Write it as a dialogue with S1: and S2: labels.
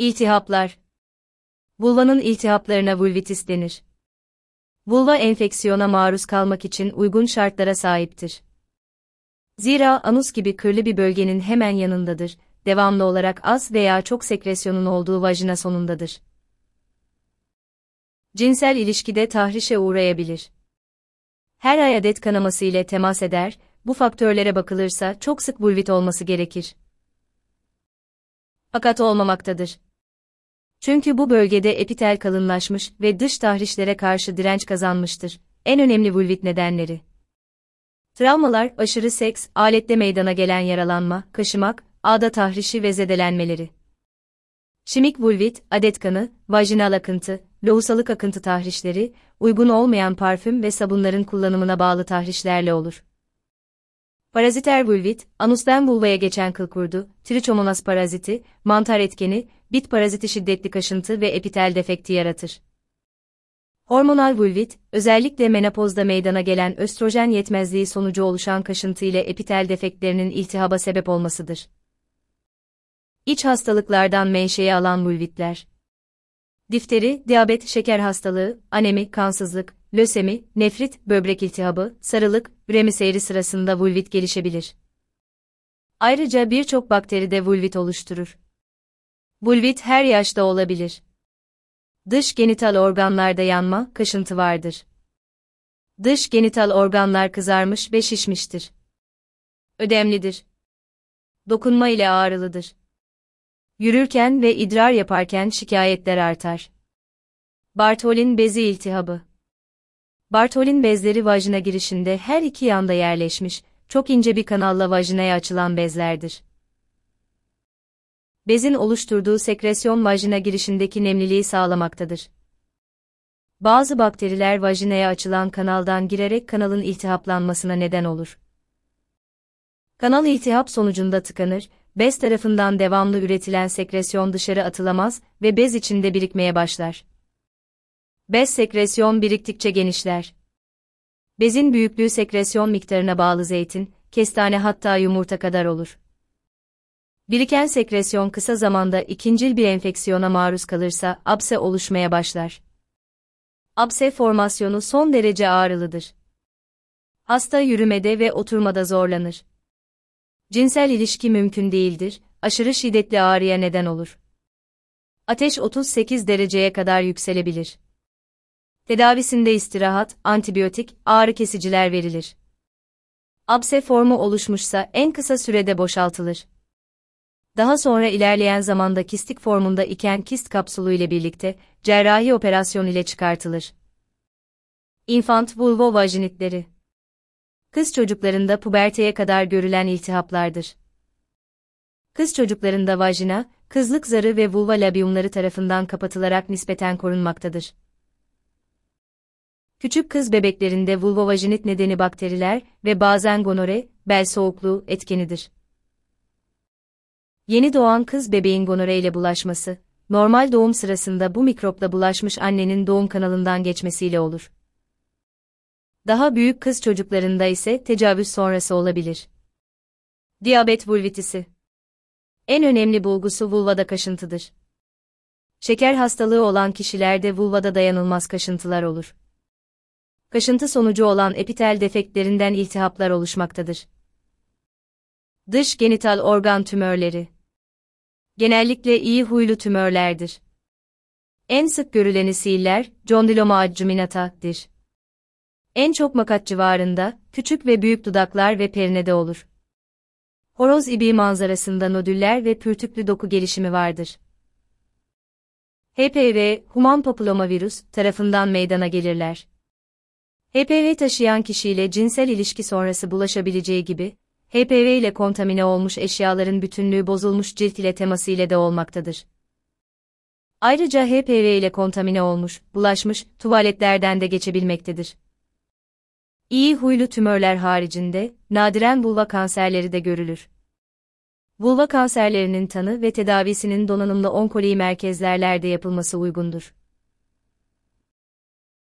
S1: İltihaplar Vulvanın iltihaplarına vulvitis denir. Vulva enfeksiyona maruz kalmak için uygun şartlara sahiptir. Zira anus gibi kırlı bir bölgenin hemen yanındadır, devamlı olarak az veya çok sekresyonun olduğu vajina sonundadır. Cinsel ilişkide tahrişe uğrayabilir. Her ay adet kanaması ile temas eder, bu faktörlere bakılırsa çok sık vulvit olması gerekir. Fakat olmamaktadır. Çünkü bu bölgede epitel kalınlaşmış ve dış tahrişlere karşı direnç kazanmıştır. En önemli vulvit nedenleri. Travmalar, aşırı seks, alette meydana gelen yaralanma, kaşımak, ağda tahrişi ve zedelenmeleri. Şimik vulvit, adet kanı, vajinal akıntı, lohusalık akıntı tahrişleri, uygun olmayan parfüm ve sabunların kullanımına bağlı tahrişlerle olur. Paraziter vulvit, anustan vulvaya geçen kıl kurdu, trichomonas paraziti, mantar etkeni, bit paraziti şiddetli kaşıntı ve epitel defekti yaratır. Hormonal vulvit, özellikle menopozda meydana gelen östrojen yetmezliği sonucu oluşan kaşıntı ile epitel defektlerinin iltihaba sebep olmasıdır. İç hastalıklardan menşei alan vulvitler. Difteri, diyabet, şeker hastalığı, anemi, kansızlık, lösemi, nefrit, böbrek iltihabı, sarılık, üremi seyri sırasında vulvit gelişebilir. Ayrıca birçok bakteri de vulvit oluşturur. Vulvit her yaşta olabilir. Dış genital organlarda yanma, kaşıntı vardır. Dış genital organlar kızarmış ve şişmiştir. Ödemlidir. Dokunma ile ağrılıdır. Yürürken ve idrar yaparken şikayetler artar. Bartolin bezi iltihabı. Bartolin bezleri vajina girişinde her iki yanda yerleşmiş, çok ince bir kanalla vajinaya açılan bezlerdir. Bezin oluşturduğu sekresyon vajina girişindeki nemliliği sağlamaktadır. Bazı bakteriler vajinaya açılan kanaldan girerek kanalın iltihaplanmasına neden olur. Kanal iltihap sonucunda tıkanır, bez tarafından devamlı üretilen sekresyon dışarı atılamaz ve bez içinde birikmeye başlar. Bez sekresyon biriktikçe genişler. Bezin büyüklüğü sekresyon miktarına bağlı zeytin, kestane hatta yumurta kadar olur. Biriken sekresyon kısa zamanda ikincil bir enfeksiyona maruz kalırsa abse oluşmaya başlar. Abse formasyonu son derece ağrılıdır. Hasta yürümede ve oturmada zorlanır. Cinsel ilişki mümkün değildir, aşırı şiddetli ağrıya neden olur. Ateş 38 dereceye kadar yükselebilir. Tedavisinde istirahat, antibiyotik, ağrı kesiciler verilir. Abse formu oluşmuşsa en kısa sürede boşaltılır. Daha sonra ilerleyen zamanda kistik formunda iken kist kapsulu ile birlikte cerrahi operasyon ile çıkartılır. Infant vulvovajinitleri Kız çocuklarında puberteye kadar görülen iltihaplardır. Kız çocuklarında vajina, kızlık zarı ve vulva labiumları tarafından kapatılarak nispeten korunmaktadır. Küçük kız bebeklerinde vulvovajinit nedeni bakteriler ve bazen gonore, bel soğukluğu etkenidir. Yeni doğan kız bebeğin gonore ile bulaşması, normal doğum sırasında bu mikropla bulaşmış annenin doğum kanalından geçmesiyle olur. Daha büyük kız çocuklarında ise tecavüz sonrası olabilir. Diyabet vulvitisi En önemli bulgusu vulvada kaşıntıdır. Şeker hastalığı olan kişilerde vulvada dayanılmaz kaşıntılar olur. Kaşıntı sonucu olan epitel defektlerinden iltihaplar oluşmaktadır. Dış genital organ tümörleri genellikle iyi huylu tümörlerdir. En sık görüleni siller, condiloma adjuminatadır. En çok makat civarında, küçük ve büyük dudaklar ve perinede olur. Horoz ibiği manzarasında nodüller ve pürtüklü doku gelişimi vardır. HPV, human papillomavirüs tarafından meydana gelirler. HPV taşıyan kişiyle cinsel ilişki sonrası bulaşabileceği gibi, HPV ile kontamine olmuş eşyaların bütünlüğü bozulmuş cilt ile teması ile de olmaktadır. Ayrıca HPV ile kontamine olmuş, bulaşmış, tuvaletlerden de geçebilmektedir. İyi huylu tümörler haricinde, nadiren vulva kanserleri de görülür. Vulva kanserlerinin tanı ve tedavisinin donanımlı onkoloji merkezlerde yapılması uygundur.